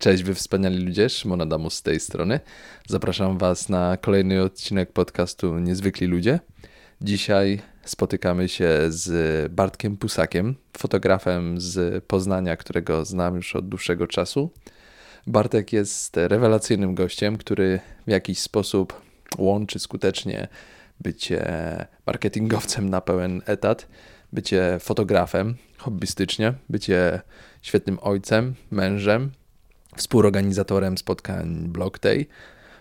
Cześć, wy wspaniali ludzie, Szymon Adamus z tej strony. Zapraszam was na kolejny odcinek podcastu Niezwykli Ludzie. Dzisiaj spotykamy się z Bartkiem Pusakiem, fotografem z Poznania, którego znam już od dłuższego czasu. Bartek jest rewelacyjnym gościem, który w jakiś sposób łączy skutecznie bycie marketingowcem na pełen etat, bycie fotografem hobbystycznie, bycie świetnym ojcem, mężem, współorganizatorem spotkań Block Day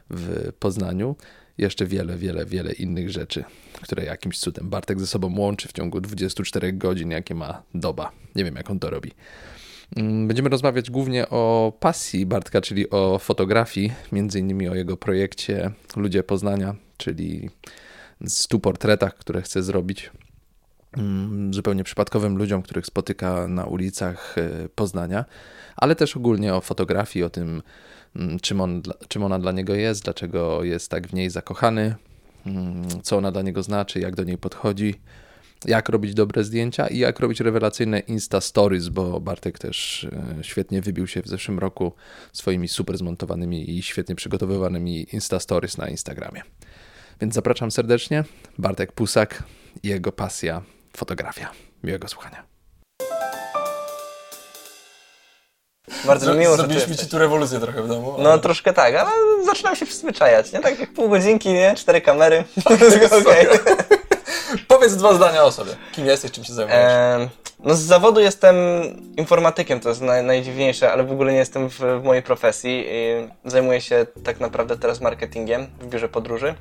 w Poznaniu. Jeszcze wiele, wiele, wiele innych rzeczy, które jakimś cudem Bartek ze sobą łączy w ciągu 24 godzin, jakie ma doba. Nie wiem, jak on to robi. Mm, będziemy rozmawiać głównie o pasji Bartka, czyli o fotografii, między innymi o jego projekcie Ludzie Poznania, czyli stu portretach, które chce zrobić zupełnie przypadkowym ludziom, których spotyka na ulicach e, Poznania, ale też ogólnie o fotografii, o tym, mm, czym, on, czym ona dla niego jest, dlaczego jest tak w niej zakochany, co ona dla niego znaczy, jak do niej podchodzi jak robić dobre zdjęcia i jak robić rewelacyjne Insta Stories, bo Bartek też e, świetnie wybił się w zeszłym roku swoimi super zmontowanymi i świetnie przygotowywanymi Insta Stories na Instagramie. Więc zapraszam serdecznie. Bartek Pusak i jego pasja fotografia. Miłego słuchania. Bardzo mi miło, że Zrobiliśmy ci tu rewolucję trochę w domu. No troszkę tak, ale zaczynam się przyzwyczajać, nie? Tak jak pół godzinki, nie? Cztery kamery. okay. Powiedz dwa zdania o sobie. Kim jesteś, czym się zajmujesz? E, no z zawodu jestem informatykiem, to jest naj, najdziwniejsze, ale w ogóle nie jestem w, w mojej profesji. I zajmuję się tak naprawdę teraz marketingiem w biurze podróży.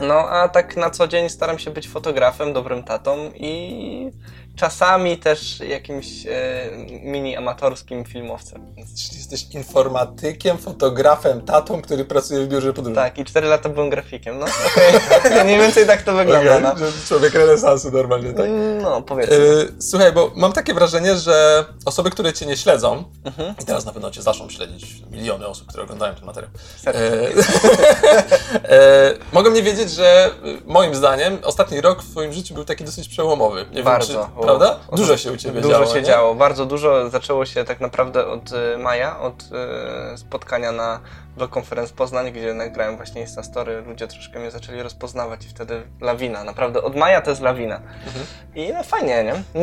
No a tak na co dzień staram się być fotografem, dobrym tatą i czasami też jakimś e, mini amatorskim filmowcem. Czyli jesteś informatykiem, fotografem, tatą, który pracuje w biurze podróży. Tak, i cztery lata byłem grafikiem. No okay. mniej więcej tak to wygląda. Okay, no. Człowiek renesansu normalnie, tak? No, powiedzmy. E, słuchaj, bo mam takie wrażenie, że osoby, które cię nie śledzą, mhm. i teraz na pewno cię zaczną śledzić miliony osób, które oglądają ten materiał, e, e, mogą nie wiedzieć, że moim zdaniem ostatni rok w twoim życiu był taki dosyć przełomowy. Nie Bardzo. Wiem, czy, prawda? Dużo się u Ciebie dużo działo. Dużo się nie? działo, bardzo dużo. Zaczęło się tak naprawdę od y, maja, od y, spotkania na do konferenc Poznań, gdzie nagrałem właśnie Instastory, ludzie troszkę mnie zaczęli rozpoznawać i wtedy lawina, naprawdę od maja to jest lawina. Mhm. I no fajnie, nie?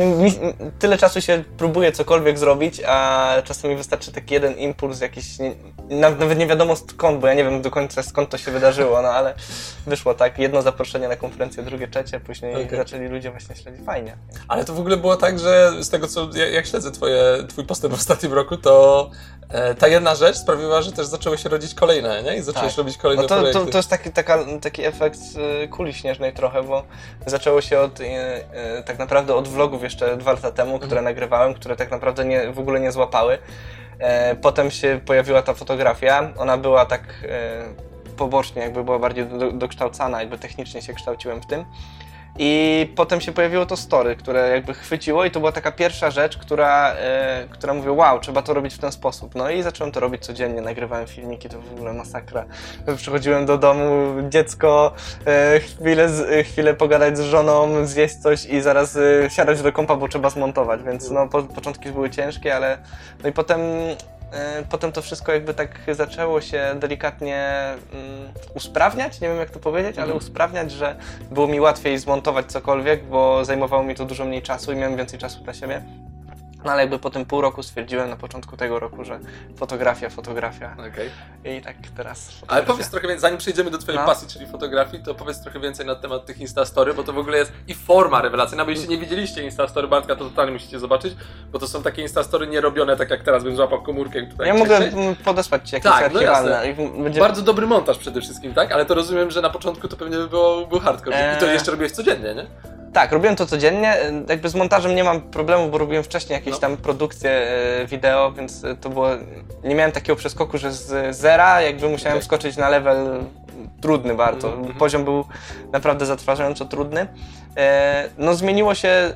Tyle czasu się próbuje cokolwiek zrobić, a czasami wystarczy taki jeden impuls jakiś, nie, nawet nie wiadomo skąd, bo ja nie wiem do końca skąd to się wydarzyło, no ale wyszło tak, jedno zaproszenie na konferencję, drugie, trzecie, później okay. zaczęli ludzie właśnie śledzić, fajnie. Ale to w ogóle było tak, że z tego co, jak śledzę twoje, twój postęp w ostatnim roku, to e, ta jedna rzecz sprawiła, że też zaczęły się rodzić kolejne, nie? I zacząłeś tak. robić kolejne no to, projekty. To, to jest taki, taka, taki efekt y, kuli śnieżnej trochę, bo zaczęło się od y, y, tak naprawdę od vlogów jeszcze dwa lata temu, które mhm. nagrywałem, które tak naprawdę nie, w ogóle nie złapały. E, potem się pojawiła ta fotografia, ona była tak e, pobocznie, jakby była bardziej do, dokształcana, jakby technicznie się kształciłem w tym. I potem się pojawiło to story, które jakby chwyciło i to była taka pierwsza rzecz, która, e, która wow, trzeba to robić w ten sposób. No i zacząłem to robić codziennie, nagrywałem filmiki, to w ogóle masakra. Przychodziłem do domu, dziecko, e, chwilę, z, chwilę pogadać z żoną, zjeść coś i zaraz e, siadać do kompa, bo trzeba zmontować, więc no po, początki były ciężkie, ale no i potem potem to wszystko jakby tak zaczęło się delikatnie mm, usprawniać, nie wiem jak to powiedzieć, ale mhm. usprawniać, że było mi łatwiej zmontować cokolwiek, bo zajmowało mi to dużo mniej czasu i miałem więcej czasu dla siebie. No ale jakby po tym pół roku stwierdziłem na początku tego roku, że fotografia, fotografia. Okay. I tak teraz. Fotografia. Ale powiedz trochę więcej, zanim przejdziemy do Twojej no. pasji, czyli fotografii, to powiedz trochę więcej na temat tych Instastory, bo to w ogóle jest i forma rewelacyjna. Bo jeśli nie widzieliście Instastory Bartka, to totalnie musicie zobaczyć, bo to są takie Instastory nierobione tak jak teraz bym złapał komórkę tutaj. Ja mogę podesłać Ci jakieś tak, no. No będzie... Bardzo dobry montaż przede wszystkim, tak? Ale to rozumiem, że na początku to pewnie by było, był hardcore. Eee... I to jeszcze robiłeś codziennie, nie? Tak, robiłem to codziennie. Jakby z montażem nie mam problemu, bo robiłem wcześniej jakieś no. tam produkcje e, wideo, więc e, to było. Nie miałem takiego przeskoku, że z zera jakby musiałem okay. skoczyć na level trudny bardzo. Mm -hmm. Poziom był naprawdę zatrważająco trudny. E, no zmieniło się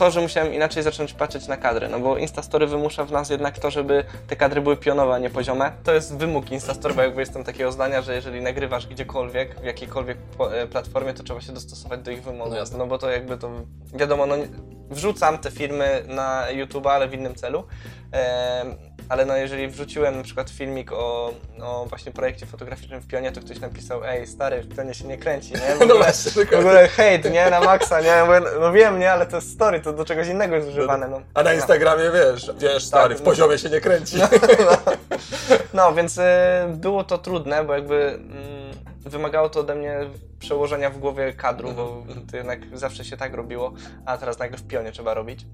to, że musiałem inaczej zacząć patrzeć na kadry, no bo Instastory wymusza w nas jednak to, żeby te kadry były pionowe, a nie poziome. To jest wymóg Instastory, bo jakby jestem takiego zdania, że jeżeli nagrywasz gdziekolwiek, w jakiejkolwiek e, platformie, to trzeba się dostosować do ich wymogów. No, no bo to jakby to, wiadomo, no wrzucam te filmy na YouTube, ale w innym celu. Ale no jeżeli wrzuciłem na przykład filmik o, o właśnie projekcie fotograficznym w Pionie, to ktoś napisał, ej stary, w Pionie się nie kręci, nie? W No ogóle, właśnie, w ogóle hejt, nie? Na maksa, nie? Ja mówię, no wiem, nie? Ale to jest story, to do czegoś innego jest używane, no. A na Instagramie wiesz, wiesz, stary, w no. poziomie się nie kręci. No, więc y, było to trudne, bo jakby mm, wymagało to ode mnie przełożenia w głowie kadru, bo to jednak zawsze się tak robiło, a teraz nagle w pionie trzeba robić.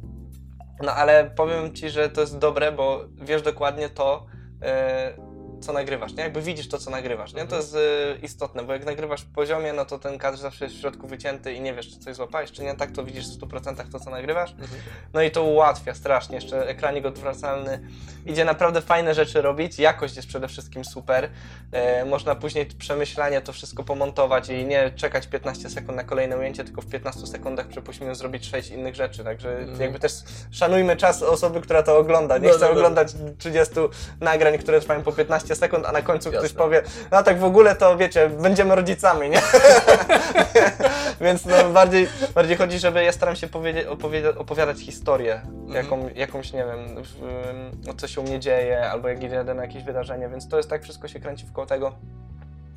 No ale powiem Ci, że to jest dobre, bo wiesz dokładnie to, y, co nagrywasz, nie? Jakby widzisz to, co nagrywasz, nie? To jest y, istotne, bo jak nagrywasz w poziomie, no to ten kadr zawsze jest w środku wycięty i nie wiesz, czy coś złapałeś, czy nie, tak to widzisz w 100% to, co nagrywasz. No i to ułatwia strasznie, jeszcze ekranik odwracalny. Idzie naprawdę fajne rzeczy robić, jakość jest przede wszystkim super. E, można później przemyślanie to wszystko pomontować i nie czekać 15 sekund na kolejne ujęcie, tylko w 15 sekundach przypuśćmy zrobić 6 innych rzeczy, także Mhm. jakby też szanujmy czas osoby, która to ogląda. Nie No, chcę no, no. oglądać 30 nagrań, które trwają po 15 sekund, a na końcu ktoś Jasne. powie, no tak w ogóle to wiecie, będziemy rodzicami, nie? Więc no, bardziej, bardziej chodzi, żeby ja staram się opowiadać historię, Mhm. jaką, jakąś, nie wiem, no, co się u mnie dzieje, albo jak idę na jakieś wydarzenie, więc to jest tak, wszystko się kręci wkoło tego.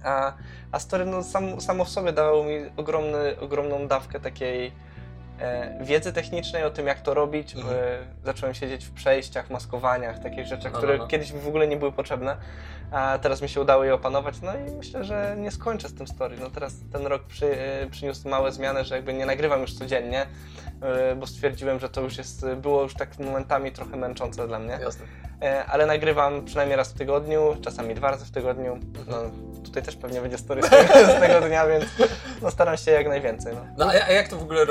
A, a story no, sam, samo w sobie dawało mi ogromny, ogromną dawkę takiej wiedzy technicznej o tym, jak to robić. Mhm. E, zacząłem siedzieć w przejściach, maskowaniach, takich rzeczach, No, które no, no. kiedyś w ogóle nie były potrzebne, a teraz mi się udało je opanować. No i myślę, że nie skończę z tym story. No teraz ten rok przy, e, przyniósł małe zmiany, że jakby nie nagrywam już codziennie, e, bo stwierdziłem, że to już jest, było już tak momentami trochę męczące dla mnie. Jasne. E, ale nagrywam przynajmniej raz w tygodniu, czasami dwa razy w tygodniu. No, tutaj też pewnie będzie story z tego, z tego dnia, więc no, staram się jak najwięcej. No. No a ja- a jak to w ogóle em,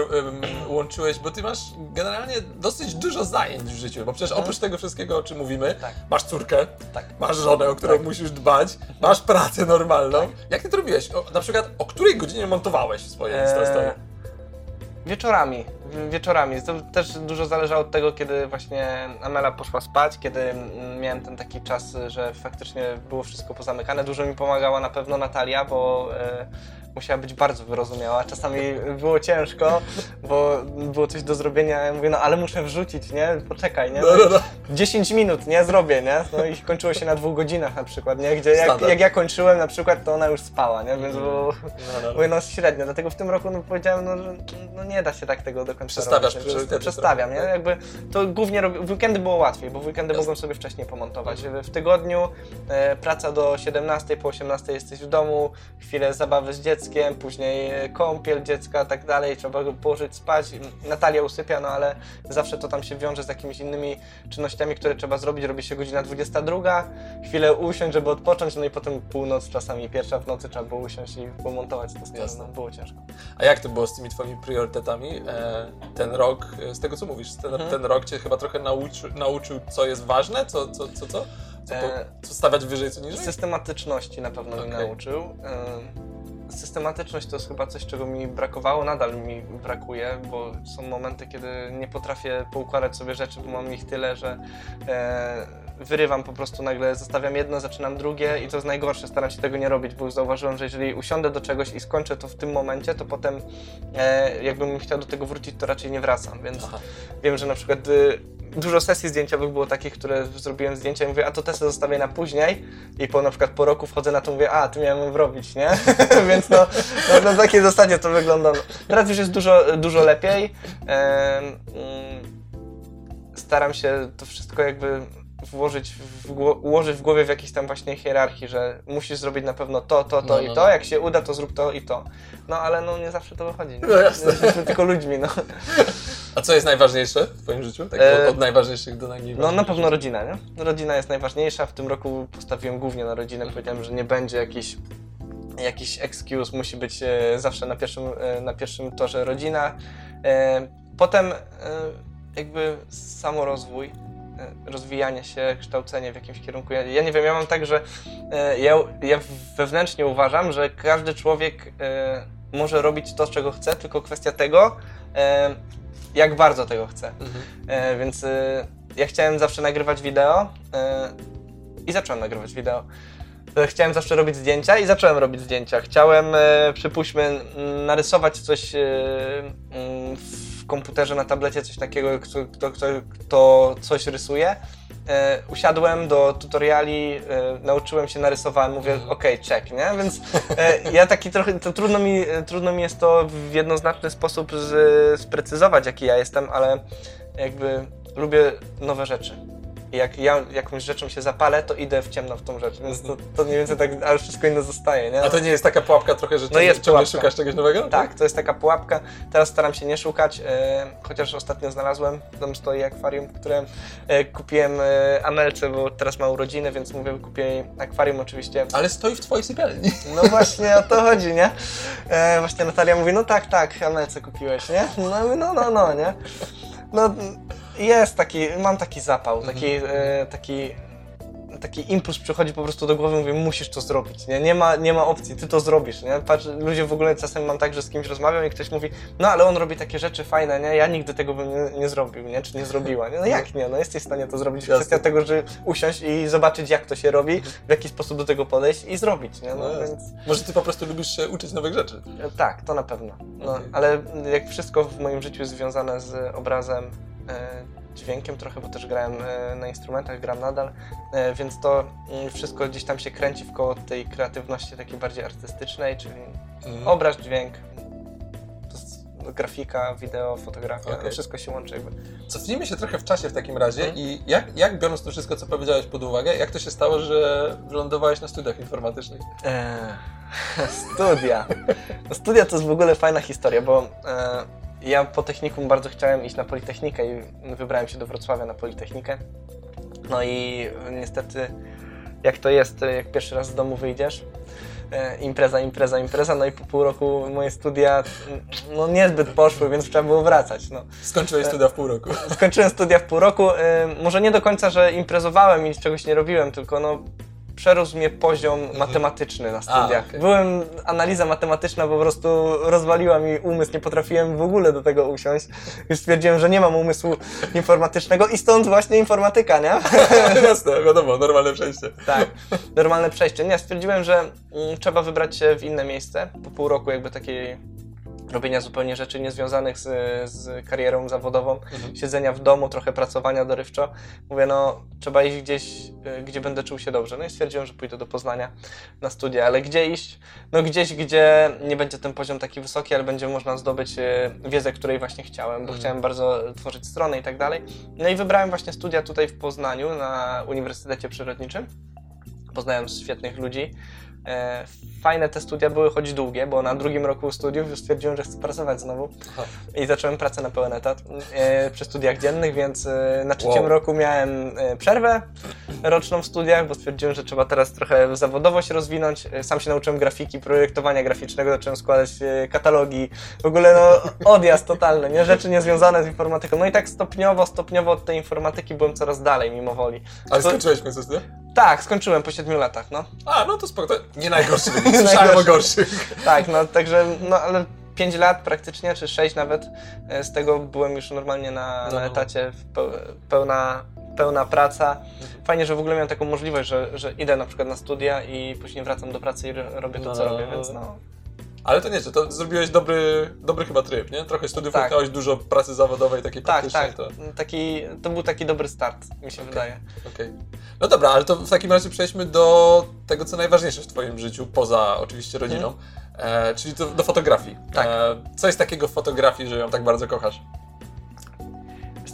łączyłeś, bo ty masz generalnie dosyć dużo zajęć w życiu, bo przecież oprócz tego wszystkiego, o czym mówimy, Tak. masz córkę, Tak. masz żonę, o którą Tak. Musisz dbać, masz pracę normalną. Jak ty to robiłeś? O, na przykład, o której godzinie montowałeś swoje Eee, Instastory? Wieczorami, wieczorami. To też dużo zależało od tego, kiedy właśnie Amela poszła spać, kiedy miałem ten taki czas, że faktycznie było wszystko pozamykane. Dużo mi pomagała na pewno Natalia, bo e, musiała być bardzo wyrozumiała. Czasami było ciężko, bo było coś do zrobienia. Ja mówię, no ale muszę wrzucić, nie? Poczekaj, nie? No, no, no. 10 minut, nie? Zrobię, nie? No i kończyło się na dwóch godzinach na przykład, nie? Gdzie jak, jak ja kończyłem na przykład, to ona już spała, nie? Więc było... No, no. Mówię, no średnio, dlatego w tym roku no, powiedziałem, no, że no, nie da się tak tego do końca Przestawiasz robić. priorytety Przestawiam, nie? tak? Jakby to głównie robię, w weekendy było łatwiej, bo w weekendy Jasne. mogłem sobie wcześniej pomontować. W tygodniu e, praca do 17, po 18 jesteś w domu, chwilę zabawy z dzieckiem, później e, kąpiel dziecka, tak dalej, trzeba go położyć spać. Natalia usypia, no ale zawsze to tam się wiąże z jakimiś innymi czynnościami, które trzeba zrobić. Robi się godzina 22, chwilę usiąść, żeby odpocząć, no i potem północ, czasami pierwsza w nocy trzeba było usiąść i pomontować to. Jasne. No, było ciężko. A jak to było z tymi twoimi priorytetami? E, ten rok, e, z tego co mówisz, ten, Mhm. ten rok cię chyba trochę nauczy, nauczył, co jest ważne, co, co, co, co? Co, po, co stawiać wyżej, co niżej? Systematyczności na pewno mi Okej. nauczył. Systematyczność to jest chyba coś, czego mi brakowało, nadal mi brakuje, bo są momenty, kiedy nie potrafię poukładać sobie rzeczy, bo mam ich tyle, że e, wyrywam po prostu nagle, zostawiam jedno, zaczynam drugie i to jest najgorsze, staram się tego nie robić, bo zauważyłem, że jeżeli usiądę do czegoś i skończę to w tym momencie, to potem e, jakbym chciał do tego wrócić, to raczej nie wracam, więc Aha. Wiem, że na przykład y, dużo sesji zdjęciowych było takich, które zrobiłem zdjęcia i mówię, a to te sobie zostawię na później i po na przykład po roku wchodzę na to mówię, a ty miałem robić, nie? Więc no, no, na takiej zasadzie to wygląda. No. Teraz już jest dużo, dużo lepiej. Mm, staram się to wszystko jakby włożyć w, ułożyć w głowie w jakiejś tam właśnie hierarchii, że musisz zrobić na pewno to, to, to No, i no, to, no. jak się uda, to zrób to i to. No ale no nie zawsze to wychodzi. Nie? No jasne. Jesteśmy tylko ludźmi, no. A co jest najważniejsze w twoim życiu? Tak E, od, najważniejszych do najmniejszych? No na pewno rodzina, nie? Rodzina jest najważniejsza. W tym roku postawiłem głównie na rodzinę. Powiedziałem, że nie będzie jakiś, jakiś excuse, musi być e, zawsze na pierwszym, e, na pierwszym torze rodzina. E, potem e, jakby samorozwój, rozwijanie się, kształcenie w jakimś kierunku. Ja, ja nie wiem, ja mam tak, że e, ja, ja wewnętrznie uważam, że każdy człowiek e, może robić to, czego chce, tylko kwestia tego, e, jak bardzo tego chce. Mhm. E, więc e, ja chciałem zawsze nagrywać wideo e, i zacząłem nagrywać wideo. E, Chciałem zawsze robić zdjęcia i zacząłem robić zdjęcia. Chciałem, e, przypuśćmy, narysować coś e, w komputerze, na tablecie, coś takiego, kto, kto, kto, kto coś rysuje. e, usiadłem do tutoriali, e, nauczyłem się, narysowałem, mówię, Mhm. okej, check, nie? Więc e, ja taki trochę, to trudno mi, trudno mi jest to w jednoznaczny sposób z, sprecyzować, jaki ja jestem, ale jakby lubię nowe rzeczy. I jak ja jakąś rzeczą się zapalę, to idę w ciemno w tą rzecz, więc to, to mniej więcej tak, ale wszystko inne zostaje, nie? A to nie jest taka pułapka trochę, że No jest ciągle pułapka. szukasz czegoś nowego? Tak, to jest taka pułapka. Teraz staram się nie szukać, e, chociaż ostatnio znalazłem, tam stoi akwarium, które e, kupiłem e, Amelce, bo teraz ma urodziny, więc mówię, kupię jej akwarium oczywiście. Ale stoi w twojej sypialni. No właśnie o to chodzi, nie? E, właśnie Natalia mówi, no tak, tak, Amelce kupiłeś, nie? No, no, no, no, nie? No jest taki, mam taki zapał, taki, e, taki taki impuls przychodzi po prostu do głowy, mówię, musisz to zrobić, nie? Nie ma, nie ma opcji, ty to zrobisz, nie? Patrz, ludzie w ogóle czasem mam tak, że z kimś rozmawiam i ktoś mówi, no ale on robi takie rzeczy fajne, nie? Ja nigdy tego bym nie, nie zrobił, nie? Czy nie zrobiła, nie? No jak nie? No jesteś w stanie to zrobić. Jasne. Kwestia tego, że usiąść i zobaczyć, jak to się robi, w jaki sposób do tego podejść i zrobić, nie? No, No więc... Może ty po prostu lubisz się uczyć nowych rzeczy. Tak, to na pewno. No, Okej. Ale jak wszystko w moim życiu jest związane z obrazem, e, dźwiękiem trochę, bo też grałem e, na instrumentach, gram nadal, e, więc to wszystko gdzieś tam się kręci w koło tej kreatywności takiej bardziej artystycznej, czyli Mhm. obraz, dźwięk, grafika, wideo, fotografia, no, wszystko się łączy jakby. Cofnijmy się trochę w czasie w takim razie Mhm. i jak, jak biorąc to wszystko, co powiedziałeś pod uwagę, jak to się stało, że wylądowałeś na studiach informatycznych? Eee, studia. Studia to jest w ogóle fajna historia, bo e, ja po technikum bardzo chciałem iść na Politechnikę i wybrałem się do Wrocławia na Politechnikę. No i niestety, jak to jest, jak pierwszy raz z domu wyjdziesz, e, impreza, impreza, impreza, no i po pół roku moje studia no niezbyt poszły, więc trzeba było wracać. No. Skończyłeś studia w pół roku. Skończyłem studia w pół roku. y, Może nie do końca, że imprezowałem i czegoś nie robiłem, tylko no przerósł mnie poziom matematyczny na studiach. Mhm. okej. Byłem, analiza matematyczna po prostu rozwaliła mi umysł, nie potrafiłem w ogóle do tego usiąść. Już stwierdziłem, że nie mam umysłu informatycznego i stąd właśnie informatyka, nie? Jasne, wiadomo, normalne przejście. Tak, normalne przejście. Nie, stwierdziłem, że mm, trzeba wybrać się w inne miejsce. Po pół roku jakby takiej robienia zupełnie rzeczy niezwiązanych z, z karierą zawodową, Mhm. siedzenia w domu, trochę pracowania dorywczo. Mówię, no trzeba iść gdzieś, y, gdzie będę czuł się dobrze. No i stwierdziłem, że pójdę do Poznania na studia. Ale gdzie iść? No gdzieś, gdzie nie będzie ten poziom taki wysoki, ale będzie można zdobyć y, wiedzę, której właśnie chciałem, bo Mhm. chciałem bardzo tworzyć strony i tak dalej. No i wybrałem właśnie studia tutaj w Poznaniu na Uniwersytecie Przyrodniczym. Poznałem świetnych ludzi. E, Fajne te studia były, choć długie, bo na drugim roku studiów już stwierdziłem, że chcę pracować znowu Aha. i zacząłem pracę na pełen etat e, przy studiach dziennych, więc e, na trzecim Wow. roku miałem przerwę roczną w studiach, bo stwierdziłem, że trzeba teraz trochę zawodowo się rozwinąć. Sam się nauczyłem grafiki, projektowania graficznego, zacząłem składać katalogi, w ogóle no odjazd totalny, nie? Rzeczy niezwiązane z informatyką. No i tak stopniowo, stopniowo od tej informatyki byłem coraz dalej, mimo woli. Ale To- skończyłeś końcu studia? Tak, skończyłem po siedmiu latach, no. A, no to spoko, nie najgorszy Nie słyszałem o gorszych. Tak, no także, no ale 5 lat praktycznie, czy 6 nawet, e, z tego byłem już normalnie na, No. na etacie, w peł- pełna, pełna praca. Fajnie, że w ogóle miałem taką możliwość, że, że idę na przykład na studia i później wracam do pracy i ro- robię to, co No. robię, więc no. Ale to nie, że to zrobiłeś dobry, dobry chyba tryb, nie? Trochę studiów, Tak. utknąłeś dużo pracy zawodowej, takiej Tak, praktycznej. tak, To... taki, to był taki dobry start, mi się Okej. wydaje. Okej. No dobra, ale to w takim razie przejdźmy do tego, co najważniejsze w Twoim życiu, poza oczywiście rodziną, e, czyli to, do fotografii. Mhm. Tak. E, co jest takiego w fotografii, że ją tak bardzo kochasz?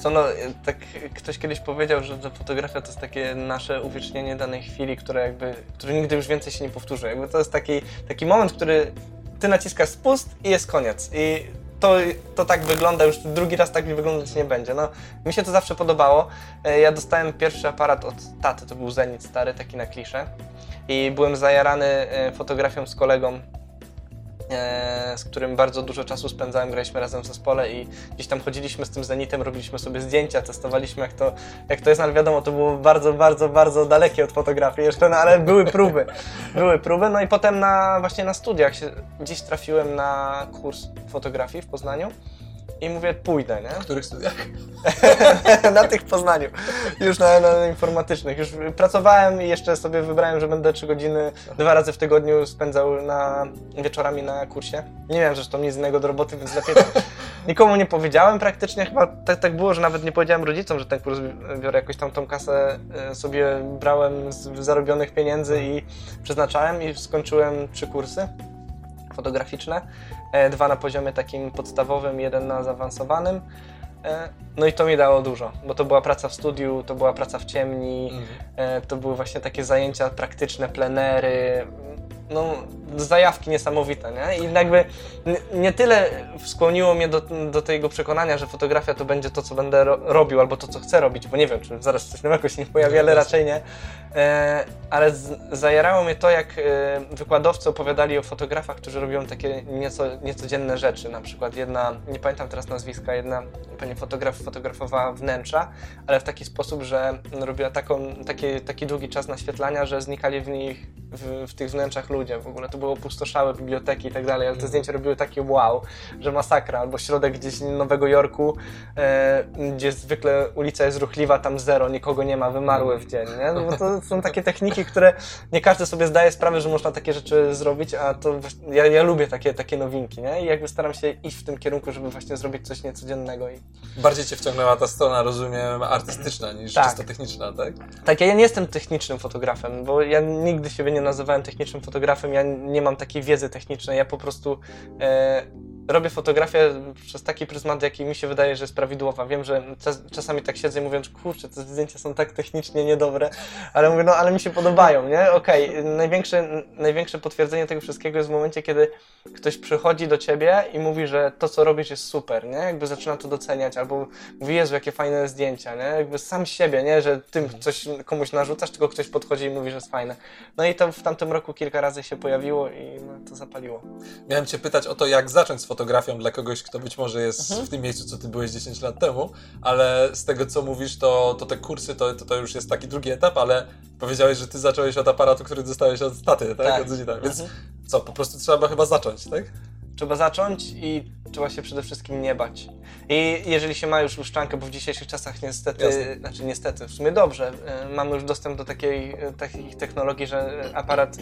Co, no, tak ktoś kiedyś powiedział, że że fotografia to jest takie nasze uwiecznienie danej chwili, które jakby, który nigdy już więcej się nie powtórzy. Jakby to jest taki, taki moment, który ty naciskasz spust i jest koniec. I to, to tak wygląda, już drugi raz tak wyglądać nie będzie. No, mi się to zawsze podobało. E, Ja dostałem pierwszy aparat od taty, to był Zenit stary, taki na kliszę. I byłem zajarany e, fotografią z kolegą, z którym bardzo dużo czasu spędzałem, graliśmy razem w zespole i gdzieś tam chodziliśmy z tym Zenitem, robiliśmy sobie zdjęcia, testowaliśmy jak to, jak to jest, ale wiadomo, to było bardzo, bardzo, bardzo dalekie od fotografii jeszcze, no ale były próby, były próby, no i potem na, właśnie na studiach się, gdzieś trafiłem na kurs fotografii w Poznaniu i mówię, pójdę, nie? W których studiach? na tych Poznaniu, już na, na informatycznych. Już pracowałem i jeszcze sobie wybrałem, że będę 3 godziny dwa razy w tygodniu spędzał na, wieczorami na kursie. Nie miałem zresztą nic innego do roboty, więc lepiej to, nikomu nie powiedziałem praktycznie, chyba tak, tak było, że nawet nie powiedziałem rodzicom, że ten kurs biorę, jakoś tam tą kasę e, sobie brałem z zarobionych pieniędzy i przeznaczałem i skończyłem trzy kursy fotograficzne, dwa na poziomie takim podstawowym, jeden na zaawansowanym. E, no i to mi dało dużo, bo to była praca w studiu, to była praca w ciemni, mhm. to były właśnie takie zajęcia praktyczne, plenery, no, zajawki niesamowite, nie? I jakby nie tyle skłoniło mnie do, do tego przekonania, że fotografia to będzie to, co będę ro robił, albo to, co chcę robić, bo nie wiem, czy zaraz coś nowego się nie pojawi, ale raczej nie. E, ale zajarało mnie to, jak e, wykładowcy opowiadali o fotografach, którzy robią takie nieco, niecodzienne rzeczy. Na przykład jedna, nie pamiętam teraz nazwiska, jedna pani fotograf fotografowała wnętrza, ale w taki sposób, że robiła taką, taki, taki długi czas naświetlania, że znikali w nich, w, w tych wnętrzach ludzie. W ogóle to było opustoszałe biblioteki i tak dalej, ale te zdjęcia robiły takie wow, że masakra. Albo środek gdzieś Nowego Jorku, e, gdzie zwykle ulica jest ruchliwa, tam zero, nikogo nie ma, wymarły w dzień, nie? No bo to są takie techniki, które nie każdy sobie zdaje sprawę, że można takie rzeczy zrobić, a to ja, ja lubię takie, takie nowinki, nie? I jakby staram się iść w tym kierunku, żeby właśnie zrobić coś niecodziennego. I... Bardziej Cię wciągnęła ta strona, rozumiem, artystyczna niż tak. czysto techniczna, tak? Tak, ja nie jestem technicznym fotografem, bo ja nigdy siebie nie nazywałem technicznym fotografem, ja nie mam takiej wiedzy technicznej, ja po prostu e, robię fotografię przez taki pryzmat, jaki mi się wydaje, że jest prawidłowa. Wiem, że czasami tak siedzę i mówię, że kurczę, te zdjęcia są tak technicznie niedobre, ale mówię, no ale mi się podobają, nie? Okej, okay. największe, największe potwierdzenie tego wszystkiego jest w momencie, kiedy ktoś przychodzi do ciebie i mówi, że to, co robisz jest super, nie? Jakby zaczyna to doceniać, albo mówi, Jezu, jakie fajne zdjęcia, nie? Jakby sam siebie, nie? Że tym coś komuś narzucasz, tylko ktoś podchodzi i mówi, że jest fajne. No i to w tamtym roku kilka razy się pojawiło i no, to zapaliło. Miałem cię pytać o to, jak zacząć z fotografią dla kogoś, kto być może jest mhm. w tym miejscu, co ty byłeś 10 lat temu, ale z tego, co mówisz, to, to te kursy to, to, to już jest taki drugi etap, ale powiedziałeś, że ty zacząłeś od aparatu, który dostałeś od taty, tak? tak. Od Więc mhm. co, po prostu trzeba chyba zacząć, tak? Trzeba zacząć i trzeba się przede wszystkim nie bać. I jeżeli się ma już luszczankę, bo w dzisiejszych czasach niestety, Jasne. znaczy niestety, w sumie dobrze, y, mamy już dostęp do takiej, y, takich technologii, że aparat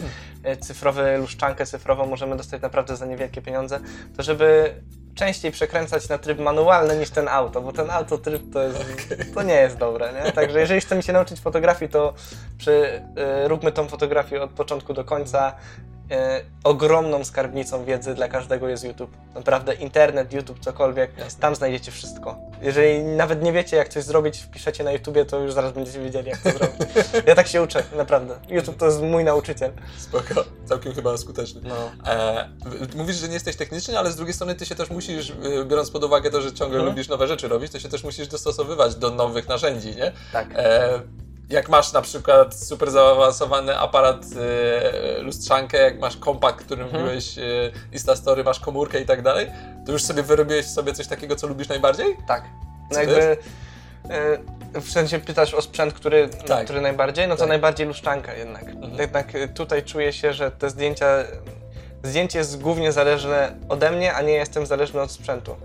y, cyfrowy, luszczankę cyfrową możemy dostać naprawdę za niewielkie pieniądze, to żeby częściej przekręcać na tryb manualny niż ten auto, bo ten autotryb to, jest, to nie jest dobre, nie? Także jeżeli chcemy się nauczyć fotografii, to przy, y, róbmy tą fotografię od początku do końca, e, ogromną skarbnicą wiedzy dla każdego jest YouTube. Naprawdę internet, YouTube, cokolwiek, Jasne. tam znajdziecie wszystko. Jeżeli nawet nie wiecie, jak coś zrobić, wpiszecie na YouTubie, to już zaraz będziecie wiedzieli, jak to zrobić. Ja tak się uczę, naprawdę. YouTube to jest mój nauczyciel. Spoko, całkiem chyba skuteczny. No. E, mówisz, że nie jesteś techniczny, ale z drugiej strony ty się też musisz, e, biorąc pod uwagę to, że ciągle mhm. lubisz nowe rzeczy robić, to się też musisz dostosowywać do nowych narzędzi, nie? Tak. E, jak masz na przykład super zaawansowany aparat y, lustrzankę, jak masz kompak, którym mhm. byłeś y, Instastory, masz komórkę i tak dalej, to już sobie wyrobiłeś sobie coś takiego, co lubisz najbardziej? Tak. No jakby, y, w sensie pytasz o sprzęt, który, tak. który najbardziej? No to tak. najbardziej luszczanka jednak. Mhm. Jednak tutaj czuję się, że te zdjęcia zdjęcie jest głównie zależne ode mnie, a nie jestem zależny od sprzętu.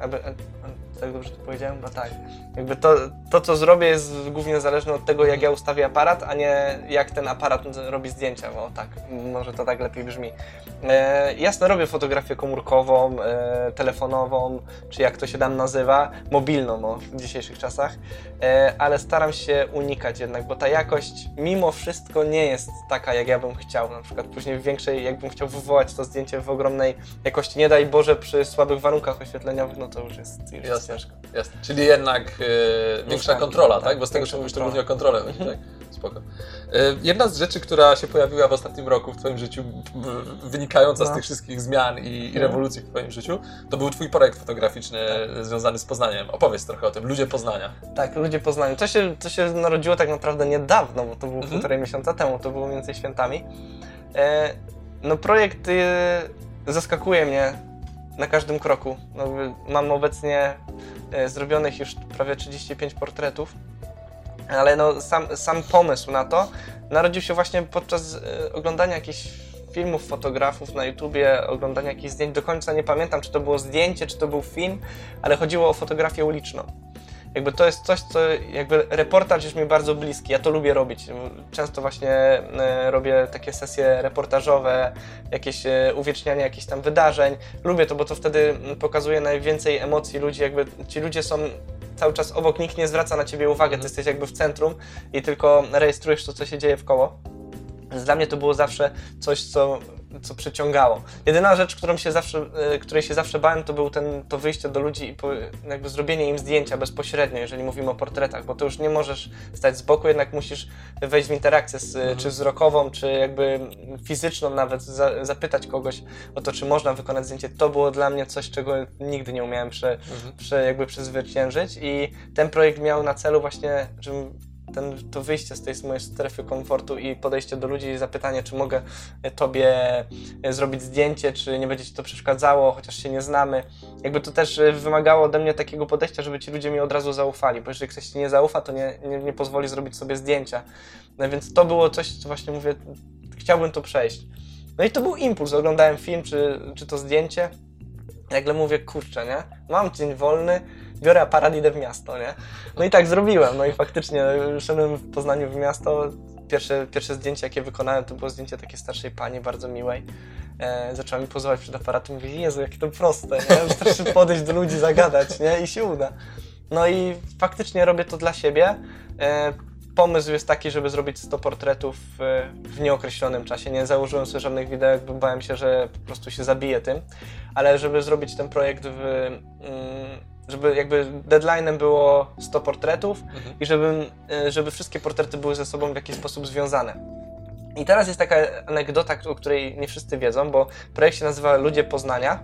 Tak dobrze to powiedziałem? No tak. Jakby to, to, co zrobię, jest głównie zależne od tego, jak ja ustawię aparat, a nie jak ten aparat robi zdjęcia, bo tak, może to tak lepiej brzmi. E, jasno, robię fotografię komórkową, e, telefonową, czy jak to się tam nazywa, mobilną no, w dzisiejszych czasach, e, ale staram się unikać jednak, bo ta jakość mimo wszystko nie jest taka, jak ja bym chciał. Na przykład później w większej, jakbym chciał wywołać to zdjęcie w ogromnej jakości, nie daj Boże, przy słabych warunkach oświetleniowych, no to już jest, już jest ciężko. Jasne. Czyli jednak e, większa kontrola, tak? tak? Bo z tego, co mówisz, to głównie o kontrolę chodzi, mhm. tak? Spoko. E, jedna z rzeczy, która się pojawiła w ostatnim roku w Twoim życiu, wynikająca no. z tych wszystkich zmian i, i, mhm. rewolucji w Twoim życiu, to był Twój projekt fotograficzny tak. związany z Poznaniem. Opowiedz trochę o tym. Ludzie Poznania. Tak, Ludzie Poznania. To się, to się narodziło tak naprawdę niedawno, bo to było mhm. półtorej miesiąca temu, to było między świętami. E, no projekt e, zaskakuje mnie na każdym kroku. No, mam obecnie e, zrobionych już prawie 35 portretów, ale no, sam, sam pomysł na to narodził się właśnie podczas e, oglądania jakichś filmów, fotografów na YouTubie, oglądania jakichś zdjęć. Do końca nie pamiętam, czy to było zdjęcie, czy to był film, ale chodziło o fotografię uliczną. Jakby to jest coś, co jakby reportaż jest mi bardzo bliski, ja to lubię robić. Często właśnie e, robię takie sesje reportażowe, jakieś e, uwiecznianie jakichś tam wydarzeń. Lubię to, bo to wtedy pokazuje najwięcej emocji ludzi, jakby ci ludzie są cały czas obok, nikt nie zwraca na ciebie uwagi, ty mhm. jesteś jakby w centrum i tylko rejestrujesz to, co się dzieje w koło. Więc dla mnie to było zawsze coś, co co przyciągało. Jedyna rzecz, którą się zawsze, e, której się zawsze bałem, to był ten, to wyjście do ludzi i po, jakby zrobienie im zdjęcia bezpośrednio, jeżeli mówimy o portretach, bo to już nie możesz stać z boku, jednak musisz wejść w interakcję z, mhm. czy wzrokową, czy jakby fizyczną nawet, za, zapytać kogoś o to, czy można wykonać zdjęcie. To było dla mnie coś, czego nigdy nie umiałem prze, mhm. prze, jakby przezwyciężyć i ten projekt miał na celu właśnie, żebym ten, to wyjście z tej mojej strefy komfortu i podejście do ludzi i zapytanie, czy mogę tobie e, zrobić zdjęcie, czy nie będzie ci to przeszkadzało, chociaż się nie znamy. Jakby to też e, wymagało ode mnie takiego podejścia, żeby ci ludzie mi od razu zaufali, bo jeżeli ktoś ci nie zaufa, to nie, nie, nie pozwoli zrobić sobie zdjęcia. No więc to było coś, co właśnie mówię, chciałbym to przejść. No i to był impuls, oglądałem film, czy, czy to zdjęcie. Nagle mówię, kurczę, nie? Mam dzień wolny, biorę aparat, idę w miasto, nie? No i tak zrobiłem, no i faktycznie szedłem w Poznaniu w miasto. Pierwsze, pierwsze zdjęcie, jakie wykonałem, to było zdjęcie takiej starszej pani, bardzo miłej. E, zaczęła mi pozować przed aparatem i Jezu, jakie to proste, nie? Wystarczy podejść do ludzi, zagadać, nie? I się uda. No i faktycznie robię to dla siebie. E, pomysł jest taki, żeby zrobić 100 portretów w nieokreślonym czasie. Nie założyłem sobie żadnych wideo, bo bałem się, że po prostu się zabiję tym, ale żeby zrobić ten projekt w, mm, żeby jakby deadline'em było 100 portretów mhm. i żeby, e, żeby wszystkie portrety były ze sobą w jakiś sposób związane. I teraz jest taka anegdota, o której nie wszyscy wiedzą, bo projekt się nazywa Ludzie Poznania,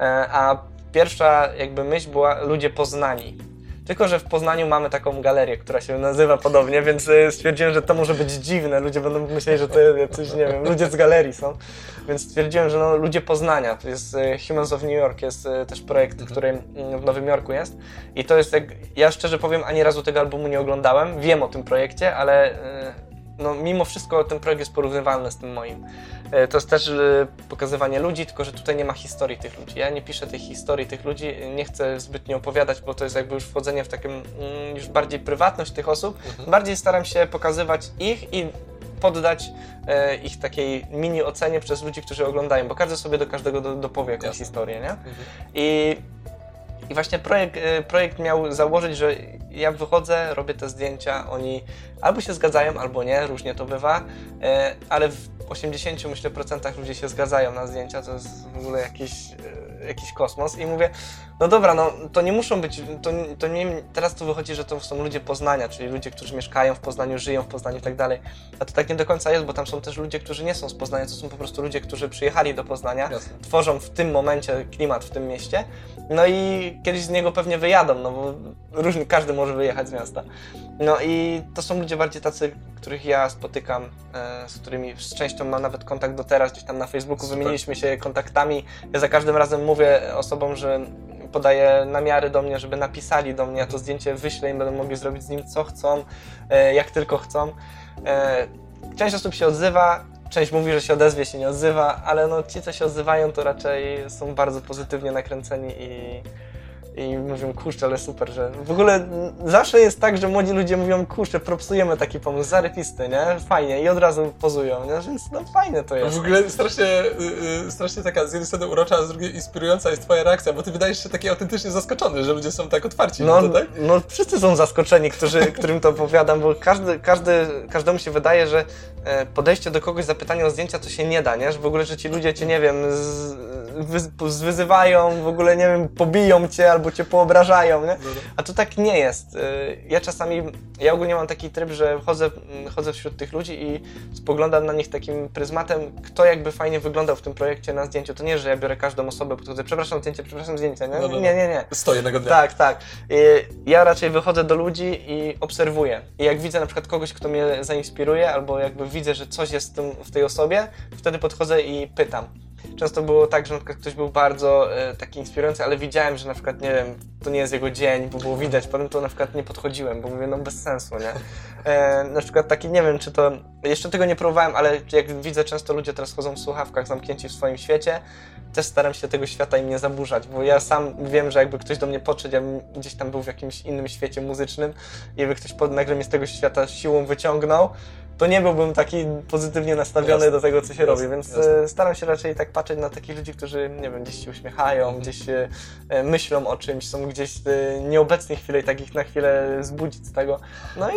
e, a pierwsza jakby myśl była Ludzie Poznani. Tylko, że w Poznaniu mamy taką galerię, która się nazywa podobnie, więc e, stwierdziłem, że to może być dziwne. Ludzie będą myśleli, że to coś, nie wiem, ludzie z galerii są. Więc stwierdziłem, że no, ludzie Poznania, to jest e, Humans of New York, jest e, też projekt, mhm. który mm, w Nowym Jorku jest. I to jest, jak, ja szczerze powiem, ani razu tego albumu nie oglądałem. Wiem o tym projekcie, ale no, mimo wszystko ten projekt jest porównywalny z tym moim. E, to jest też e, pokazywanie ludzi, tylko że tutaj nie ma historii tych ludzi. Ja nie piszę tej historii tych ludzi, nie chcę zbytnio opowiadać, bo to jest jakby już wchodzenie w taką mm, już bardziej prywatność tych osób. Mhm. Bardziej staram się pokazywać ich i poddać e, ich takiej mini ocenie przez ludzi, którzy oglądają, bo każdy sobie do każdego do, dopowie jakąś Jasne. historię, nie? Mhm. I i właśnie projekt, projekt miał założyć, że ja wychodzę, robię te zdjęcia, oni albo się zgadzają, albo nie, różnie to bywa, ale w 80 myślę procentach ludzie się zgadzają na zdjęcia, to jest w ogóle jakiś, e, jakiś kosmos. I mówię, no dobra, no to nie muszą być, to, to nie, teraz to wychodzi, że to są ludzie Poznania, czyli ludzie, którzy mieszkają w Poznaniu, żyją w Poznaniu i tak dalej, a to tak nie do końca jest, bo tam są też ludzie, którzy nie są z Poznania, to są po prostu ludzie, którzy przyjechali do Poznania, Jasne. tworzą w tym momencie klimat w tym mieście, no i kiedyś z niego pewnie wyjadą, no bo różny, każdy może wyjechać z miasta. No i to są ludzie bardziej tacy, których ja spotykam, e, z którymi z częścią mam nawet kontakt do teraz, gdzieś tam na Facebooku Super. wymieniliśmy się kontaktami. Ja za każdym razem mówię osobom, że podaję namiary do mnie, żeby napisali do mnie, ja to zdjęcie wyślę i będą mogli zrobić z nim co chcą, e, jak tylko chcą. E, część osób się odzywa, część mówi, że się odezwie, się nie odzywa, ale no ci, co się odzywają, to raczej są bardzo pozytywnie nakręceni i i mówią, kurczę, ale super, że w ogóle zawsze jest tak, że młodzi ludzie mówią, kurczę, propsujemy taki pomysł, zarypisty, nie? Fajnie i od razu pozują, nie? Więc no fajne to jest. W ogóle strasznie, yy, strasznie taka z jednej strony urocza, a z drugiej inspirująca jest twoja reakcja, bo ty wydajesz się taki autentycznie zaskoczony, że ludzie są tak otwarci no, to, tak? No wszyscy są zaskoczeni, którzy, którym to opowiadam, bo każdy, każdy, każdemu się wydaje, że e, podejście do kogoś, zapytanie o zdjęcia, to się nie da, nie? Że w ogóle, że ci ludzie cię, nie wiem, z, zwyzywają, w ogóle, nie wiem, pobiją cię albo cię poobrażają, nie? A to tak nie jest. Y, ja czasami, ja ogólnie mam taki tryb, że chodzę, chodzę wśród tych ludzi i spoglądam na nich takim pryzmatem, kto jakby fajnie wyglądał w tym projekcie na zdjęciu. To nie, że ja biorę każdą osobę, podchodzę, przepraszam zdjęcie, przepraszam zdjęcie, nie? No, no, no. Nie, nie, nie. Sto jednego dnia. Tak, tak. Ja raczej wychodzę do ludzi i obserwuję. I jak widzę na przykład kogoś, kto mnie zainspiruje, albo jakby widzę, że coś jest w tej osobie, wtedy podchodzę i pytam często było tak, że na przykład ktoś był bardzo e, taki inspirujący, ale widziałem, że na przykład, nie wiem, to nie jest jego dzień, bo było widać, potem to na przykład nie podchodziłem, bo mówię, no bez sensu, nie? E, na przykład taki, nie wiem, czy to, jeszcze tego nie próbowałem, ale jak widzę, często ludzie teraz chodzą w słuchawkach zamknięci w swoim świecie, też staram się tego świata im nie zaburzać, bo ja sam wiem, że jakby ktoś do mnie podszedł, ja bym gdzieś tam był w jakimś innym świecie muzycznym i jakby ktoś pod, nagle mnie z tego świata siłą wyciągnął, to nie byłbym taki pozytywnie nastawiony Jasne. do tego, co się Jasne, robi, więc jasne. e, staram się raczej tak patrzeć na takich ludzi, którzy, nie wiem, gdzieś się uśmiechają, Mhm. gdzieś e, myślą o czymś, są gdzieś e, nieobecni chwilę i takich na chwilę zbudzić z tego. No i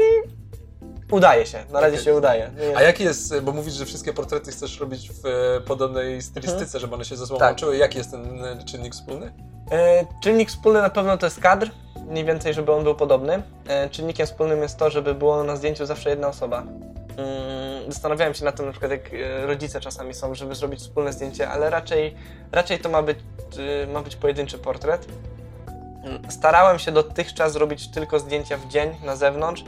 udaje się, na razie Okej. się udaje. A jaki jest, bo mówisz, że wszystkie portrety chcesz robić w podobnej stylistyce, żeby one się ze sobą Tak. łączyły. Jaki jest ten czynnik wspólny? E, czynnik wspólny na pewno to jest kadr, mniej więcej, żeby on był podobny. E, czynnikiem wspólnym jest to, żeby było na zdjęciu zawsze jedna osoba. Mm, Zastanawiałem się nad tym, na przykład jak e, rodzice czasami są, żeby zrobić wspólne zdjęcie, ale raczej, raczej to ma być, e, ma być pojedynczy portret. Mm, Starałem się dotychczas zrobić tylko zdjęcia w dzień na zewnątrz.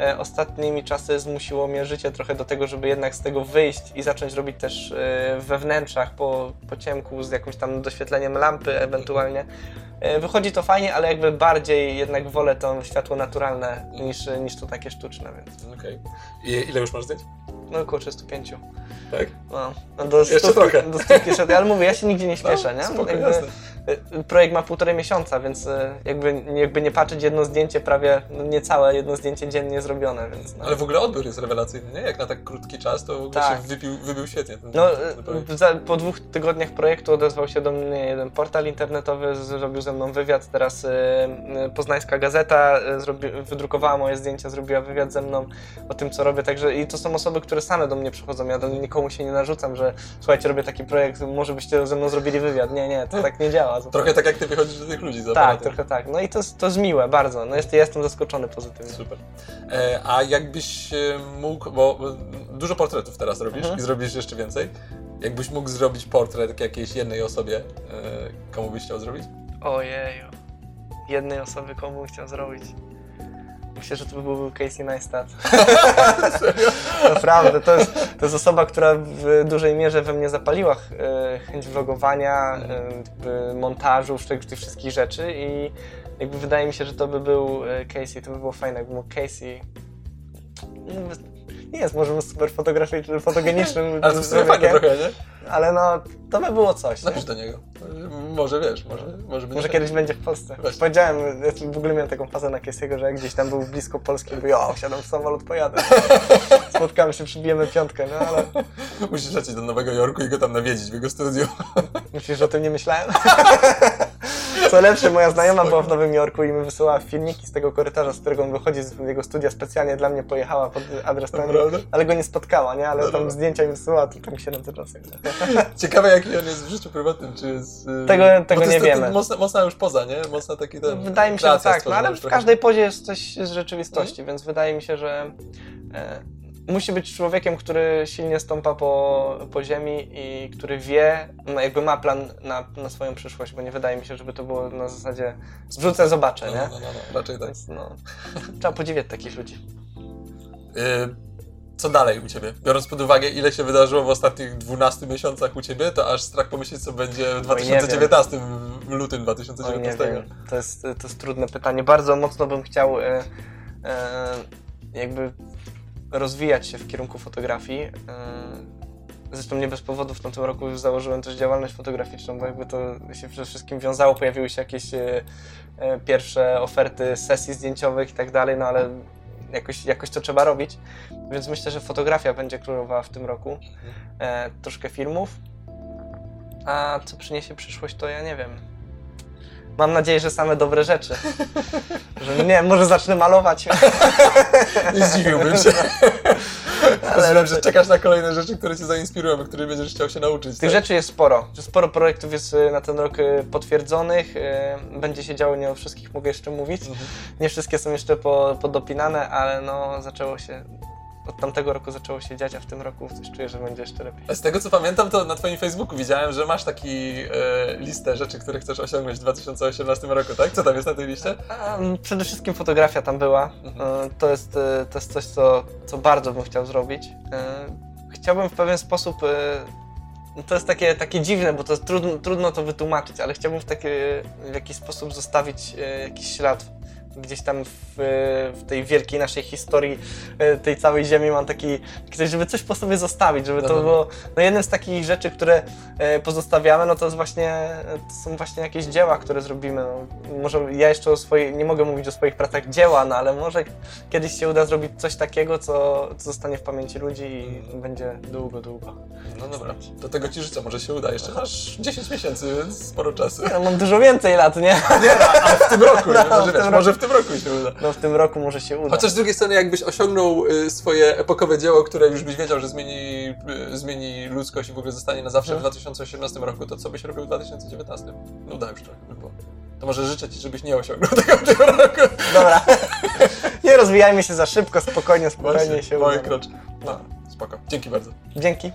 E, Ostatnimi czasy zmusiło mnie życie trochę do tego, żeby jednak z tego wyjść i zacząć robić też we wnętrzach po, po ciemku z jakimś tam doświetleniem lampy ewentualnie. E, Wychodzi to fajnie, ale jakby bardziej jednak wolę to światło naturalne niż, niż to takie sztuczne, więc Okej. I ile już masz zdjęć? no około 305. Tak? No, no do Jeszcze stówki, trochę. do stówki szedł, ale mówię, ja się nigdzie nie śpieszę, nie? No, spoko, Jakby, jasne. y, projekt ma półtorej miesiąca, więc y, jakby, jakby nie patrzeć jedno zdjęcie, prawie no, niecałe jedno zdjęcie dziennie zrobione, więc no. Ale w ogóle odbiór jest rewelacyjny, nie? Jak na tak krótki czas, to w ogóle Tak. się wybił, wybił świetnie ten, No, ten po dwóch tygodniach projektu odezwał się do mnie jeden portal internetowy, zrobił ze mną wywiad, teraz y, y, Poznańska Gazeta y, zrobi, wydrukowała moje zdjęcia, zrobiła wywiad ze mną o tym, co robię, także i to są osoby, które same do mnie przychodzą, ja do nikomu się nie narzucam, że słuchajcie, robię taki projekt, może byście ze mną zrobili wywiad, nie, nie, to tak nie działa. Trochę tak jak ty wychodzisz do tych ludzi za Tak, trochę tak, no i to, jest- to jest miłe, bardzo, no jest, ja jestem zaskoczony pozytywnie. Super. E, a jakbyś e, mógł, bo bo dużo portretów teraz robisz Mhm. i zrobisz jeszcze więcej. Jakbyś mógł zrobić portret jakiejś jednej osobie, e, komu byś chciał zrobić? Ojeju. Jednej osoby komu chciał zrobić. Myślę, że to by był Casey Neistat. Naprawdę, to jest, to jest osoba, która w dużej mierze we mnie zapaliła e, chęć vlogowania, e, montażu, tych, tych wszystkich rzeczy i jakby wydaje mi się, że to by był e, Casey, to by było fajne, jakby mógł Casey... Nie jest może super fotograficznym, fotogenicznym Ale to fajne trochę, nie? ale no, to by było coś. nie? Napisz do niego. Może wiesz, może, może, Może będzie kiedyś będzie w Polsce. Właśnie. Powiedziałem, w ogóle miałem taką fazę na Kiesiego, że jak gdzieś tam był blisko Polski, mówię, o, wsiadam w samolot, pojadę. Spotkamy się, przybijemy piątkę, no ale Musisz lecieć do Nowego Jorku i go tam nawiedzić w jego studiu. myślisz, że o tym nie myślałem? Co lepsze, moja znajoma była w Nowym Jorku i mi wysyłała filmiki z tego korytarza, z którego on wychodzi z jego studia, specjalnie dla mnie pojechała pod adres Naprawdę? ale go nie spotkała, nie? Ale No dobra. tam zdjęcia mi wysyłała, tylko mi się czasem. Ciekawe jaki on jest w życiu prywatnym, czy jest... y, Tego- tego to nie jest to- to wiemy. Mocna, mocna już poza, nie? Mocna taki ten... Wydaje mi się, że tak, no ale w każdej pozie jest coś z rzeczywistości, więc wydaje mi się, że e, musi być człowiekiem, który silnie stąpa po, po ziemi i który wie, no jakby ma plan na, na swoją przyszłość, bo nie wydaje mi się, żeby to było na zasadzie wrzucę, zobaczę, No, nie? no, no, no, raczej tak. Więc no, trzeba podziwiać takich ludzi. Y, Co dalej u Ciebie? Biorąc pod uwagę, ile się wydarzyło w ostatnich 12 miesiącach u Ciebie, to aż strach pomyśleć, co będzie w Oj, nie wiem. 2019, w lutym Oj, nie 2019. wiem, to jest, to jest trudne pytanie. Bardzo mocno bym chciał e, e, jakby rozwijać się w kierunku fotografii. E, zresztą nie bez powodu w tamtym roku już założyłem też działalność fotograficzną, bo jakby to się przede wszystkim wiązało, pojawiły się jakieś e, e, pierwsze oferty sesji zdjęciowych i tak dalej, no ale jakoś, jakoś to trzeba robić. Więc myślę, że fotografia będzie królowała w tym roku. E, troszkę filmów. A co przyniesie przyszłość, to ja nie wiem. Mam nadzieję, że same dobre rzeczy. Że nie, może zacznę malować. Nie zdziwiłbym się. Ale Ale że czekasz na kolejne rzeczy, które Cię zainspirują, których będziesz chciał się nauczyć. Tych tak? rzeczy jest sporo. Sporo projektów jest y, na ten rok y, potwierdzonych. y, Będzie się działo, nie o wszystkich mogę jeszcze mówić. Mhm. Nie wszystkie są jeszcze po, podopinane, ale no zaczęło się. Od tamtego roku zaczęło się dziać, a w tym roku coś czuję, że będzie jeszcze lepiej. A Z tego co pamiętam, to na Twoim Facebooku widziałem, że masz taki e, listę rzeczy, które chcesz osiągnąć w 2018 roku, tak? Co tam jest na tej liście? Przede wszystkim fotografia tam była. Mhm. E, To jest, e, to jest coś, co, co bardzo bym chciał zrobić. Chciałbym w pewien sposób e, to jest takie, takie dziwne, bo to trudno, trudno to wytłumaczyć, ale chciałbym w, taki, w jakiś sposób zostawić jakiś ślad gdzieś tam w, w tej wielkiej naszej historii e, tej całej ziemi mam taki, żeby coś po sobie zostawić, żeby to Dobra. było no jednym z takich rzeczy, które e, pozostawiamy, no to jest właśnie, to są właśnie jakieś dzieła, które zrobimy. No, może ja jeszcze o swojej, nie mogę mówić o swoich pracach dzieła, no ale może kiedyś się uda zrobić coś takiego, co, co zostanie w pamięci ludzi i będzie długo, długo. No dobra, do tego ci życzę, może się uda. Jeszcze masz 10 miesięcy, więc sporo czasu. Ja mam dużo więcej lat, nie? Nie, ale w tym roku, nie? No, Może, w wiesz, może w tym roku się uda. No w tym roku może się uda. Chociaż z drugiej strony, jakbyś osiągnął y, swoje epokowe dzieło, które już byś wiedział, że zmieni, y, zmieni ludzkość i w ogóle zostanie na zawsze w Mhm. 2018 roku, to co byś robił w 2019? Nuda już trochę by było. To może życzę ci, żebyś nie osiągnął tego w tym roku. Dobra. nie rozwijajmy się za szybko, spokojnie, spokojnie Właśnie, się małe uda. kroczki. No, spoko. Dzięki bardzo. Dzięki.